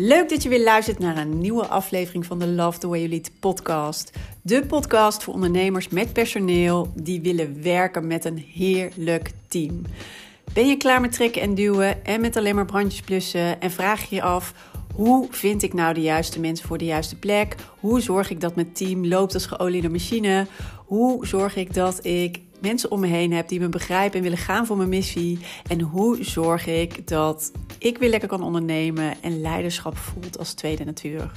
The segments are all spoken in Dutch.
Leuk dat je weer luistert naar een nieuwe aflevering van de Love the Way You Lead podcast. De podcast voor ondernemers met personeel die willen werken met een heerlijk team. Ben je klaar met trekken en duwen en met alleen maar brandjes blussen en vraag je je af hoe vind ik nou de juiste mensen voor de juiste plek? Hoe zorg ik dat mijn team loopt als geoliede machine? Hoe zorg ik dat ik mensen om me heen heb die me begrijpen en willen gaan voor mijn missie? En hoe zorg ik dat ik weer lekker kan ondernemen en leiderschap voelt als tweede natuur?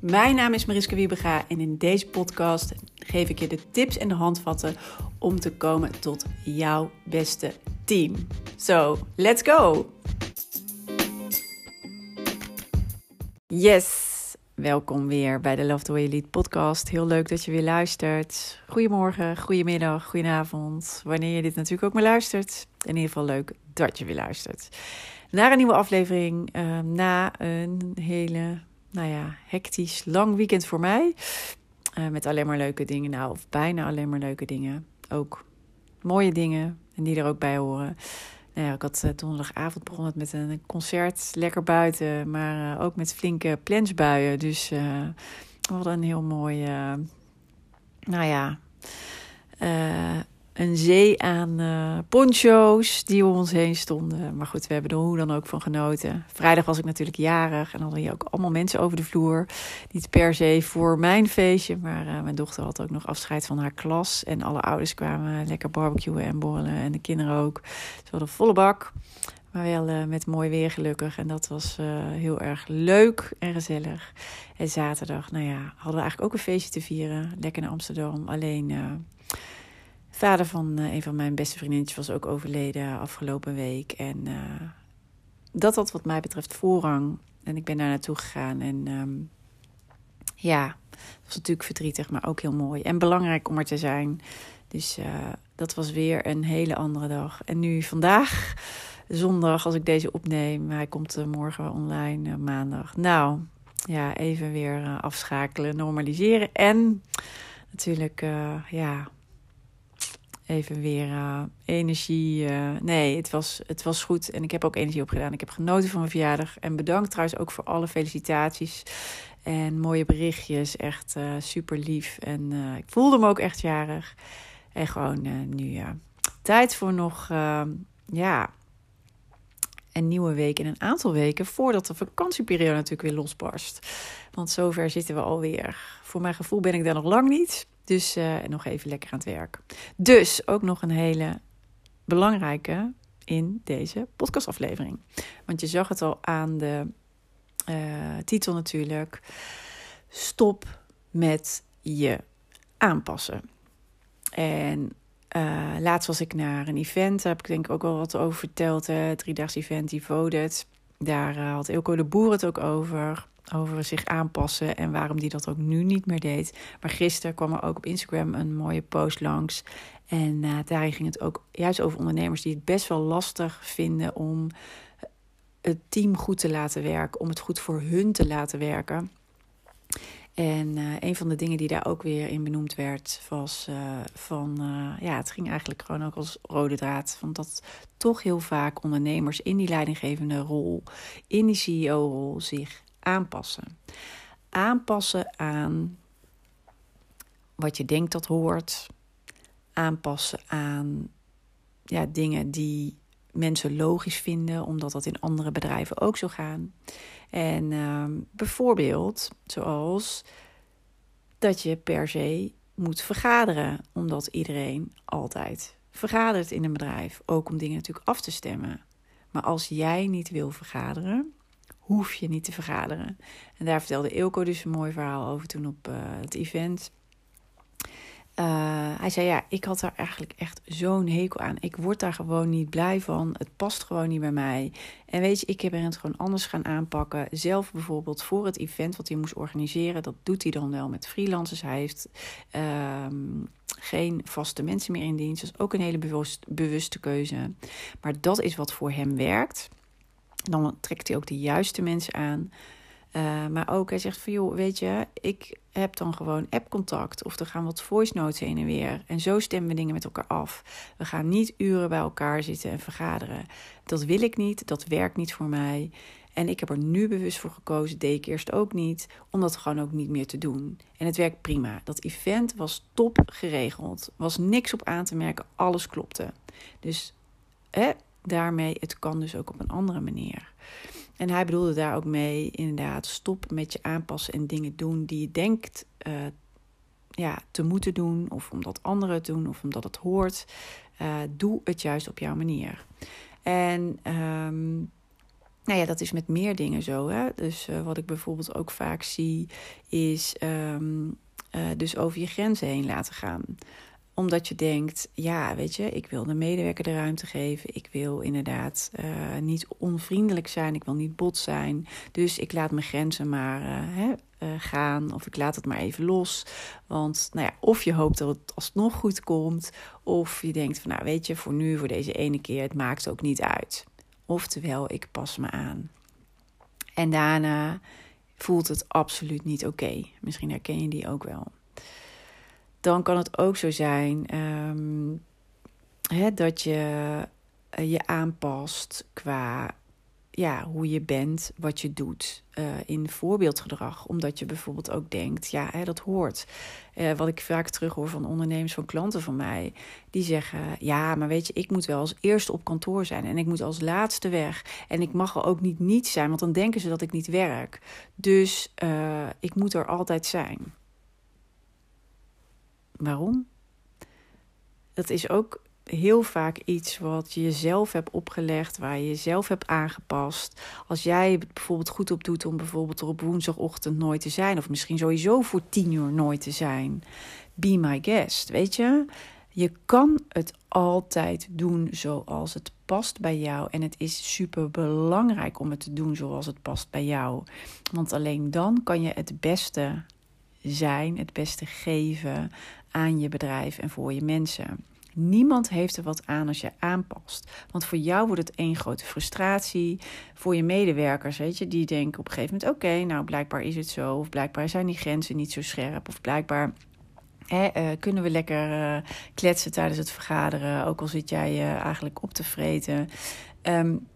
Mijn naam is Mariska Wiebega en in deze podcast geef ik je de tips en de handvatten om te komen tot jouw beste team. So, let's go! Yes, welkom weer bij de Love the Way You Lead podcast. Heel leuk dat je weer luistert. Goedemorgen, goedemiddag, goedenavond. Wanneer je dit natuurlijk ook maar luistert. In ieder geval leuk dat je weer luistert. Naar een nieuwe aflevering. Uh, na een hele, nou ja, hectisch lang weekend voor mij. Uh, met alleen maar leuke dingen. Nou, of bijna alleen maar leuke dingen. Ook mooie dingen. En die er ook bij horen. Nou ja, ik had uh, donderdagavond begonnen met een concert, lekker buiten, maar uh, ook met flinke plensbuien. Dus we een heel mooi, nou ja, een zee aan poncho's die om ons heen stonden. Maar goed, we hebben er hoe dan ook van genoten. Vrijdag was ik natuurlijk jarig en hadden hier ook allemaal mensen over de vloer. Niet per se voor mijn feestje, maar mijn dochter had ook nog afscheid van haar klas. En alle ouders kwamen lekker barbecuen en borrelen en de kinderen ook. Ze hadden volle bak, maar wel uh, met mooi weer gelukkig. En dat was heel erg leuk en gezellig. En zaterdag, nou ja, hadden we eigenlijk ook een feestje te vieren. Lekker naar Amsterdam. Alleen... vader van uh, een van mijn beste vriendinnetjes was ook overleden afgelopen week. En uh, dat had wat mij betreft voorrang. En ik ben daar naartoe gegaan. En um, ja, het was natuurlijk verdrietig, maar ook heel mooi. En belangrijk om er te zijn. Dus uh, dat was weer een hele andere dag. En nu vandaag, zondag, als ik deze opneem. Hij komt morgen online, maandag. Nou, ja, even weer afschakelen, normaliseren. En natuurlijk, ja even weer uh, energie. Uh, nee, het was, het was goed en ik heb ook energie opgedaan. Ik heb genoten van mijn verjaardag. En bedankt trouwens ook voor alle felicitaties en mooie berichtjes. Echt uh, super lief. En ik voelde me ook echt jarig. En gewoon nu ja. Tijd voor nog, ja, een nieuwe week en een aantal weken voordat de vakantieperiode natuurlijk weer losbarst. Want zover zitten we alweer. Voor mijn gevoel ben ik daar nog lang niet. Dus uh, nog even lekker aan het werk. Dus ook nog een hele belangrijke in deze podcastaflevering. Want je zag het al aan de uh, titel natuurlijk. Stop met je aanpassen. En uh, laatst was ik naar een event, daar heb ik denk ik ook al wat over verteld. Hè, driedaags event, Devoted. Daar had Ilko de Boer het ook over over zich aanpassen en waarom die dat ook nu niet meer deed. Maar gisteren kwam er ook op Instagram een mooie post langs. En uh, daarin ging het ook juist over ondernemers die het best wel lastig vinden om het team goed te laten werken, om het goed voor hun te laten werken. En uh, een van de dingen die daar ook weer in benoemd werd, was uh, van ja, het ging eigenlijk gewoon ook als rode draad. Van dat toch heel vaak ondernemers in die leidinggevende rol, in die CEO-rol, zich aanpassen. Aanpassen aan wat je denkt dat hoort. Aanpassen aan ja, dingen die mensen logisch vinden, omdat dat in andere bedrijven ook zo gaan. En uh, bijvoorbeeld, zoals dat je per se moet vergaderen, omdat iedereen altijd vergadert in een bedrijf. Ook om dingen natuurlijk af te stemmen. Maar als jij niet wil vergaderen, hoef je niet te vergaderen. En daar vertelde Ilko dus een mooi verhaal over toen op uh, het event. Uh, hij zei: Ja, ik had daar eigenlijk echt zo'n hekel aan. Ik word daar gewoon niet blij van. Het past gewoon niet bij mij. En weet je, ik heb er het gewoon anders gaan aanpakken. Zelf bijvoorbeeld voor het event wat hij moest organiseren. Dat doet hij dan wel met freelancers. Hij heeft uh, geen vaste mensen meer in dienst. Dat is ook een hele bewust, bewuste keuze. Maar dat is wat voor hem werkt. Dan trekt hij ook de juiste mensen aan. Uh, maar ook hij zegt van joh, weet je, ik heb dan gewoon appcontact of er gaan wat voice notes heen en weer. En zo stemmen we dingen met elkaar af. We gaan niet uren bij elkaar zitten en vergaderen. Dat wil ik niet, dat werkt niet voor mij. En ik heb er nu bewust voor gekozen, deed ik eerst ook niet, om dat gewoon ook niet meer te doen. En het werkt prima. Dat event was top geregeld. Was niks op aan te merken, alles klopte. Dus hè, daarmee, het kan dus ook op een andere manier. En hij bedoelde daar ook mee, inderdaad, stop met je aanpassen en dingen doen die je denkt uh, ja, te moeten doen, of omdat anderen het doen, of omdat het hoort. Uh, doe het juist op jouw manier. En um, nou ja, dat is met meer dingen zo. Hè? Dus uh, wat ik bijvoorbeeld ook vaak zie, is uh, dus over je grenzen heen laten gaan omdat je denkt, ja, weet je, ik wil de medewerker de ruimte geven. Ik wil inderdaad uh, niet onvriendelijk zijn. Ik wil niet bot zijn. Dus ik laat mijn grenzen maar uh, hè, uh, gaan. Of ik laat het maar even los. Want nou ja, of je hoopt dat het alsnog goed komt. Of je denkt van, nou weet je, voor nu, voor deze ene keer, het maakt ook niet uit. Oftewel, ik pas me aan. En daarna voelt het absoluut niet oké. Misschien herken je die ook wel dan kan het ook zo zijn um, hè, dat je uh, je aanpast qua ja, hoe je bent, wat je doet uh, in voorbeeldgedrag. Omdat je bijvoorbeeld ook denkt, ja, hè, dat hoort. Uh, wat ik vaak terughoor van ondernemers, van klanten van mij, die zeggen, ja, maar weet je, ik moet wel als eerste op kantoor zijn en ik moet als laatste weg. En ik mag er ook niet niet zijn, want dan denken ze dat ik niet werk. Dus ik moet er altijd zijn. Waarom? Dat is ook heel vaak iets wat je jezelf hebt opgelegd, waar je jezelf hebt aangepast. Als jij het bijvoorbeeld goed op doet om bijvoorbeeld er op woensdagochtend nooit te zijn, of misschien sowieso voor tien uur nooit te zijn, be my guest, weet je? Je kan het altijd doen zoals het past bij jou. En het is super belangrijk om het te doen zoals het past bij jou. Want alleen dan kan je het beste zijn, het beste geven aan je bedrijf en voor je mensen. Niemand heeft er wat aan als je aanpast. Want voor jou wordt het één grote frustratie. Voor je medewerkers, weet je, die denken op een gegeven moment: oké, nou blijkbaar is het zo. Of blijkbaar zijn die grenzen niet zo scherp. Of blijkbaar uh, kunnen we lekker uh, kletsen tijdens het vergaderen, ook al zit jij uh, eigenlijk op te vreten. Um,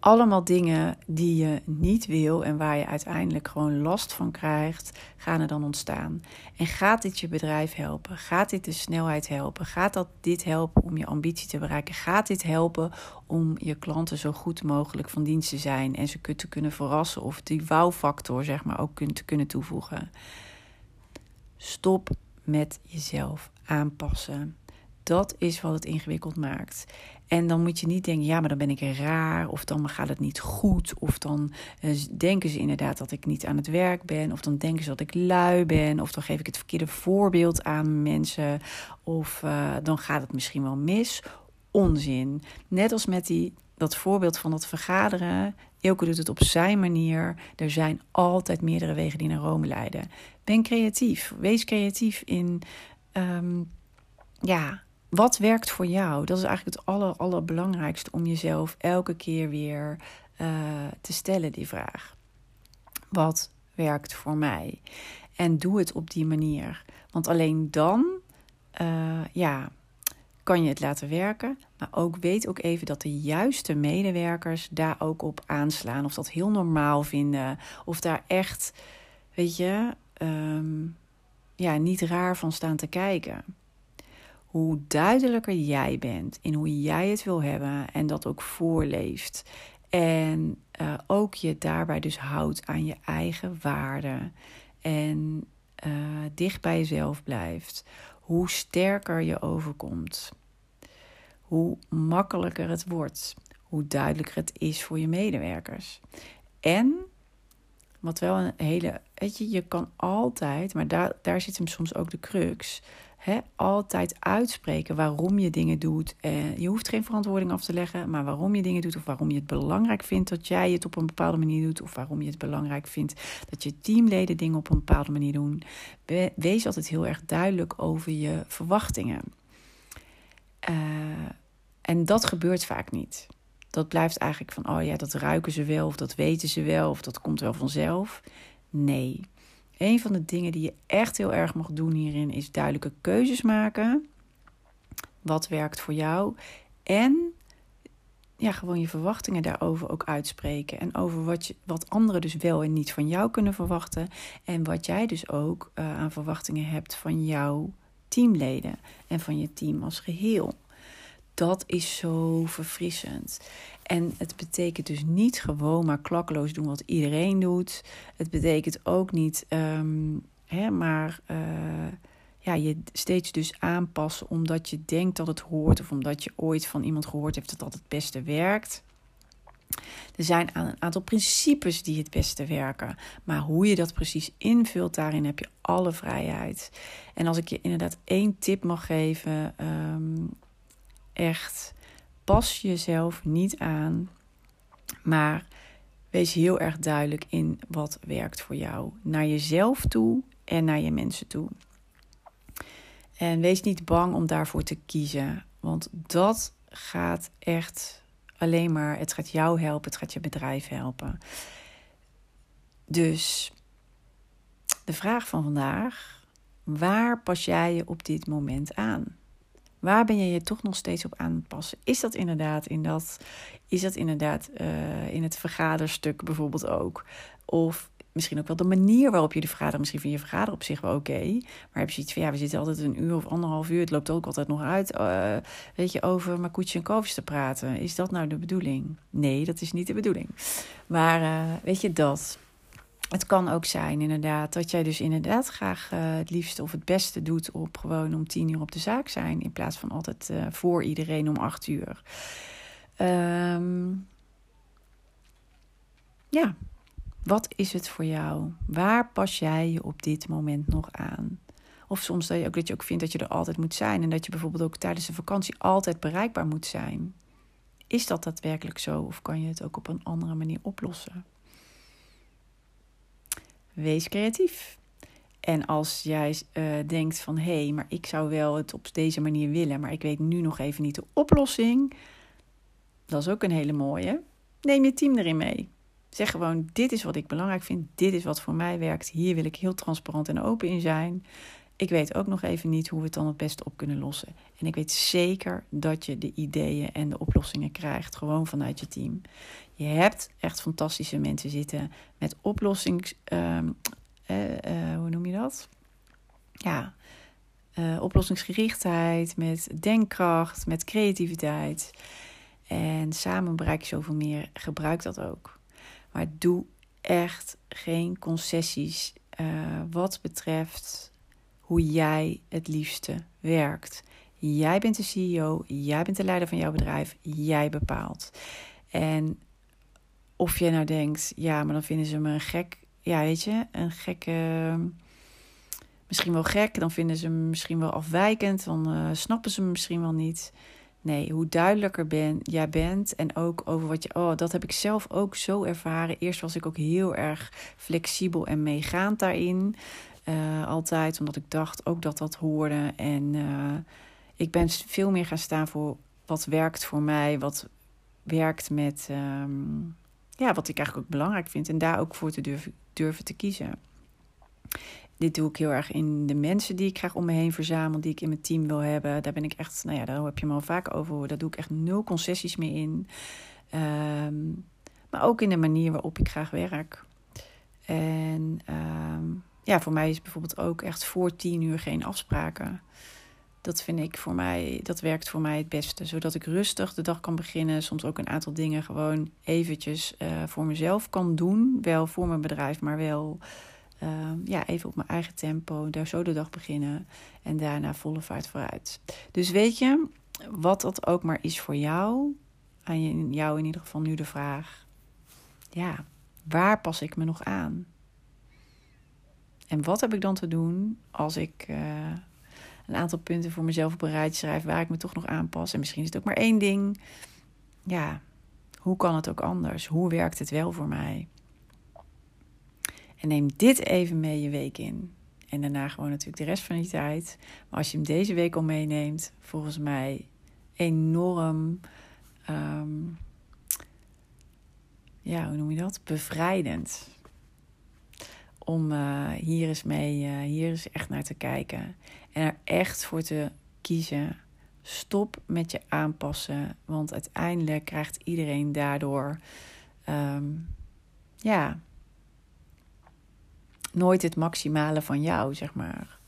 allemaal dingen die je niet wil en waar je uiteindelijk gewoon last van krijgt, gaan er dan ontstaan. En gaat dit je bedrijf helpen? Gaat dit de snelheid helpen? Gaat dat dit helpen om je ambitie te bereiken? Gaat dit helpen om je klanten zo goed mogelijk van dienst te zijn en ze te kunnen verrassen of die wow-factor zeg maar ook te kunnen toevoegen? Stop met jezelf aanpassen. Dat is wat het ingewikkeld maakt. En dan moet je niet denken, ja, maar dan ben ik raar, of dan gaat het niet goed, of dan uh, denken ze inderdaad dat ik niet aan het werk ben, of dan denken ze dat ik lui ben, of dan geef ik het verkeerde voorbeeld aan mensen, of uh, dan gaat het misschien wel mis. Onzin. Net als met die, dat voorbeeld van dat vergaderen. Elke doet het op zijn manier. Er zijn altijd meerdere wegen die naar Rome leiden. Ben creatief. Wees creatief in. Um, ja, wat werkt voor jou? Dat is eigenlijk het aller, allerbelangrijkste om jezelf elke keer weer uh, te stellen, die vraag. Wat werkt voor mij? En doe het op die manier. Want alleen dan, uh, ja, kan je het laten werken. Maar ook weet ook even dat de juiste medewerkers daar ook op aanslaan. Of dat heel normaal vinden. Of daar echt, weet je, um, ja, niet raar van staan te kijken hoe duidelijker jij bent in hoe jij het wil hebben en dat ook voorleeft. En uh, ook je daarbij dus houdt aan je eigen waarden en uh, dicht bij jezelf blijft, hoe sterker je overkomt, hoe makkelijker het wordt, hoe duidelijker het is voor je medewerkers. En wat wel een hele, weet je, je kan altijd, maar daar, daar zit hem soms ook de crux altijd uitspreken waarom je dingen doet. Uh, je hoeft geen verantwoording af te leggen, maar waarom je dingen doet of waarom je het belangrijk vindt dat jij het op een bepaalde manier doet of waarom je het belangrijk vindt dat je teamleden dingen op een bepaalde manier doen. Wees altijd heel erg duidelijk over je verwachtingen. Uh, en dat gebeurt vaak niet. Dat blijft eigenlijk van, oh ja, dat ruiken ze wel, of dat weten ze wel, of dat komt wel vanzelf. Nee, een van de dingen die je echt heel erg mag doen hierin is duidelijke keuzes maken. Wat werkt voor jou? En ja, gewoon je verwachtingen daarover ook uitspreken. En over wat, je, wat anderen dus wel en niet van jou kunnen verwachten. En wat jij dus ook uh, aan verwachtingen hebt van jouw teamleden en van je team als geheel. Dat is zo verfrissend. En het betekent dus niet gewoon maar klakkeloos doen wat iedereen doet. Het betekent ook niet, um, hè, maar uh, ja, je steeds dus aanpassen omdat je denkt dat het hoort of omdat je ooit van iemand gehoord hebt dat dat het beste werkt. Er zijn een aantal principes die het beste werken. Maar hoe je dat precies invult, daarin heb je alle vrijheid. En als ik je inderdaad één tip mag geven, um, echt pas jezelf niet aan, maar wees heel erg duidelijk in wat werkt voor jou. Naar jezelf toe en naar je mensen toe. En wees niet bang om daarvoor te kiezen, want dat gaat echt alleen maar, het gaat jou helpen, het gaat je bedrijf helpen. Dus de vraag van vandaag, waar pas jij je op dit moment aan? Waar ben je je toch nog steeds op aan passen? Is dat inderdaad in dat, is dat inderdaad uh, in het vergaderstuk bijvoorbeeld ook? Of misschien ook wel de manier waarop je de vergadering, misschien vind je vergaderen op zich wel oké. maar heb je iets van, ja, we zitten altijd een uur of anderhalf uur, het loopt ook altijd nog uit, uh, weet je, over maar en kalfjes te praten. Is dat nou de bedoeling? Nee, dat is niet de bedoeling. Maar uh, weet je dat? Het kan ook zijn, inderdaad, dat jij dus inderdaad graag uh, het liefste of het beste doet op gewoon om tien uur op de zaak zijn, in plaats van altijd voor iedereen om acht uur. Um, ja, wat is het voor jou? Waar pas jij je op dit moment nog aan? Of soms dat je ook, dat je ook vindt dat je er altijd moet zijn en dat je bijvoorbeeld ook tijdens de vakantie altijd bereikbaar moet zijn. Is dat daadwerkelijk zo of kan je het ook op een andere manier oplossen? Wees creatief. En als jij uh, denkt van hé, hey, maar ik zou wel het op deze manier willen, maar ik weet nu nog even niet de oplossing. Dat is ook een hele mooie. Neem je team erin mee. Zeg gewoon: dit is wat ik belangrijk vind, dit is wat voor mij werkt. Hier wil ik heel transparant en open in zijn. Ik weet ook nog even niet hoe we het dan het beste op kunnen lossen. En ik weet zeker dat je de ideeën en de oplossingen krijgt, gewoon vanuit je team. Je hebt echt fantastische mensen zitten met oplossings. Uh, uh, hoe noem je dat? Ja, uh, oplossingsgerichtheid, met denkkracht, met creativiteit. En samen bereik je zoveel meer. Gebruik dat ook. Maar doe echt geen concessies wat betreft hoe jij het liefste werkt. Jij bent de CEO, jij bent de leider van jouw bedrijf, jij bepaalt. En of je nou denkt, ja, maar dan vinden ze me een gek, ja, weet je, een gekke, misschien wel gek, dan vinden ze me misschien wel afwijkend, dan uh, snappen ze me misschien wel niet. Nee, hoe duidelijker ben, jij bent en ook over wat je. Oh, dat heb ik zelf ook zo ervaren. Eerst was ik ook heel erg flexibel en meegaand daarin. Uh, altijd, omdat ik dacht ook dat dat hoorde. En uh, ik ben veel meer gaan staan voor wat werkt voor mij, wat werkt met. Um, ja, wat ik eigenlijk ook belangrijk vind. En daar ook voor te durven, durven te kiezen dit doe ik heel erg in de mensen die ik graag om me heen verzamel, die ik in mijn team wil hebben. Daar ben ik echt, nou ja, daar heb je me al vaak over. Daar doe ik echt nul concessies meer in. Um, maar ook in de manier waarop ik graag werk. En um, ja, voor mij is bijvoorbeeld ook echt voor tien uur geen afspraken. Dat vind ik voor mij, dat werkt voor mij het beste. Zodat ik rustig de dag kan beginnen. Soms ook een aantal dingen gewoon eventjes uh, voor mezelf kan doen. Wel voor mijn bedrijf, maar wel uh, ja, even op mijn eigen tempo, daar zo de dag beginnen en daarna volle vaart vooruit. Dus weet je, wat dat ook maar is voor jou, aan jou in ieder geval nu de vraag: ja, waar pas ik me nog aan? En wat heb ik dan te doen als ik uh, een aantal punten voor mezelf op een schrijf waar ik me toch nog aanpas? En misschien is het ook maar één ding. Ja, hoe kan het ook anders? Hoe werkt het wel voor mij? En neem dit even mee je week in. En daarna gewoon natuurlijk de rest van je tijd. Maar als je hem deze week al meeneemt, volgens mij enorm. Um, ja, hoe noem je dat? Bevrijdend. Om uh, hier eens mee, uh, hier eens echt naar te kijken. En er echt voor te kiezen. Stop met je aanpassen, want uiteindelijk krijgt iedereen daardoor ehm, ja, nooit het maximale van jou, zeg maar.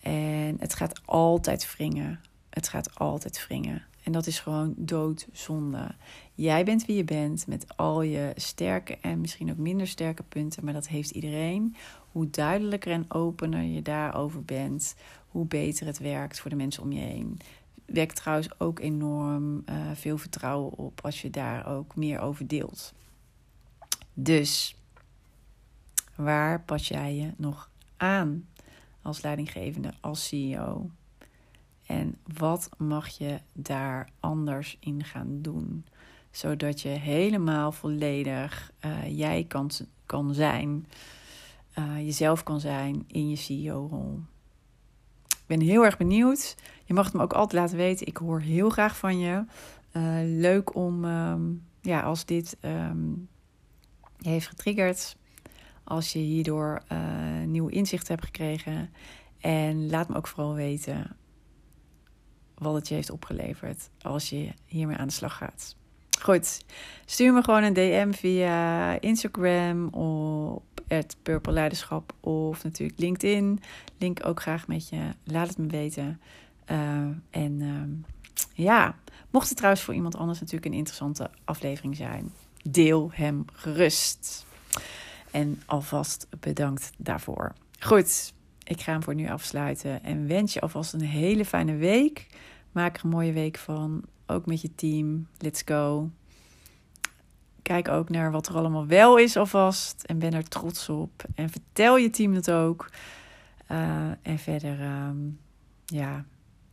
En het gaat altijd wringen. Het gaat altijd wringen. En dat is gewoon doodzonde. Jij bent wie je bent met al je sterke en misschien ook minder sterke punten, maar dat heeft iedereen. Hoe duidelijker en opener je daarover bent, hoe beter het werkt voor de mensen om je heen. Wekt trouwens ook enorm uh, veel vertrouwen op als je daar ook meer over deelt. Dus waar pas jij je nog aan als leidinggevende, als CEO? En wat mag je daar anders in gaan doen? Zodat je helemaal volledig uh, jij kan, kan zijn, uh, jezelf kan zijn in je CEO-rol. Ik ben heel erg benieuwd. Je mag het me ook altijd laten weten. Ik hoor heel graag van je. Uh, leuk om, um, ja, als dit um, je heeft getriggerd. Als je hierdoor nieuwe inzichten hebt gekregen. En laat me ook vooral weten wat het je heeft opgeleverd als je hiermee aan de slag gaat. Goed, stuur me gewoon een DM via Instagram op het Purple Leiderschap of natuurlijk LinkedIn. Link ook graag met je. Laat het me weten. Uh, en uh, ja, mocht het trouwens voor iemand anders natuurlijk een interessante aflevering zijn, deel hem gerust. En alvast bedankt daarvoor. Goed, ik ga hem voor nu afsluiten en wens je alvast een hele fijne week. Maak er een mooie week van. Ook met je team. Let's go. Kijk ook naar wat er allemaal wel is alvast. En ben er trots op. En vertel je team het ook. Uh, en verder, um, ja,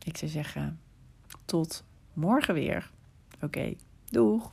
ik zou zeggen, tot morgen weer. Oké, doeg.